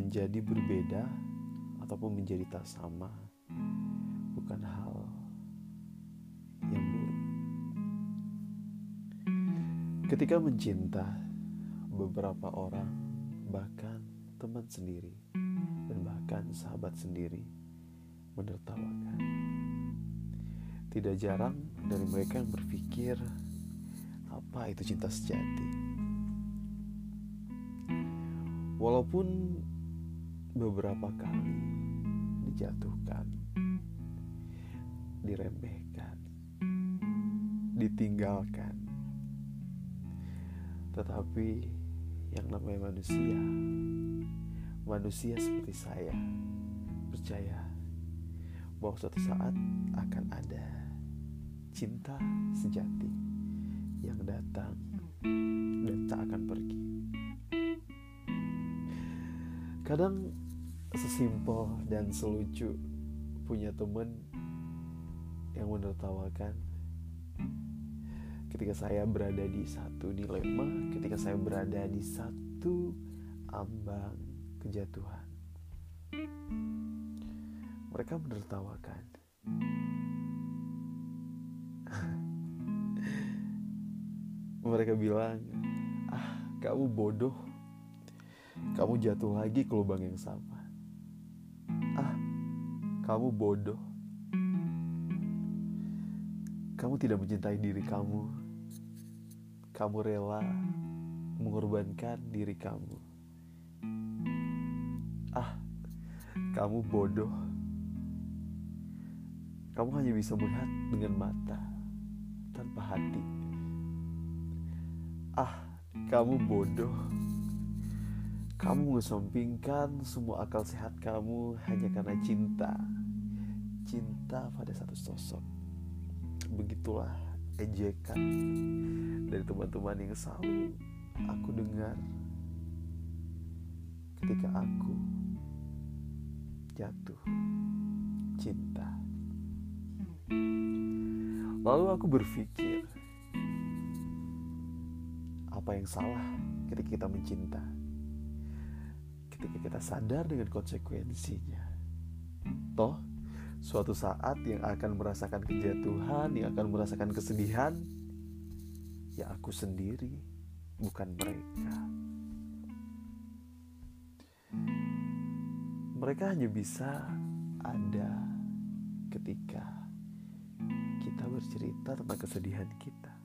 menjadi berbeda ataupun menjadi tak sama bukan hal yang buruk. Ketika mencinta beberapa orang, bahkan teman sendiri, dan bahkan sahabat sendiri menertawakan. Tidak jarang dari mereka yang berpikir apa itu cinta sejati. Walaupun beberapa kali dijatuhkan, diremehkan, ditinggalkan, tetapi yang namanya manusia, manusia seperti saya, percaya bahwa suatu saat akan ada cinta sejati yang datang dan tak akan pergi. Kadang sesimpel dan selucu punya temen yang menertawakan ketika saya berada di satu dilema, ketika saya berada di satu ambang kejatuhan. Mereka menertawakan. Mereka bilang, "Ah, kamu bodoh. Kamu jatuh lagi ke lubang yang sama." Ah, kamu bodoh. Kamu tidak mencintai diri kamu. Kamu rela mengorbankan diri kamu. Ah, kamu bodoh. Kamu hanya bisa melihat dengan mata tanpa hati. Ah, kamu bodoh. Kamu mengesampingkan semua akal sehat kamu hanya karena cinta. Cinta pada satu sosok. Begitulah ejekan dari teman-teman yang selalu aku dengar ketika aku jatuh cinta. Lalu aku berpikir, apa yang salah ketika kita mencinta? Ketika kita sadar dengan konsekuensinya. Toh, suatu saat yang akan merasakan kejatuhan, yang akan merasakan kesedihan, ya aku sendiri, bukan mereka. Mereka hanya bisa ada ketika kita bercerita tentang kesedihan kita.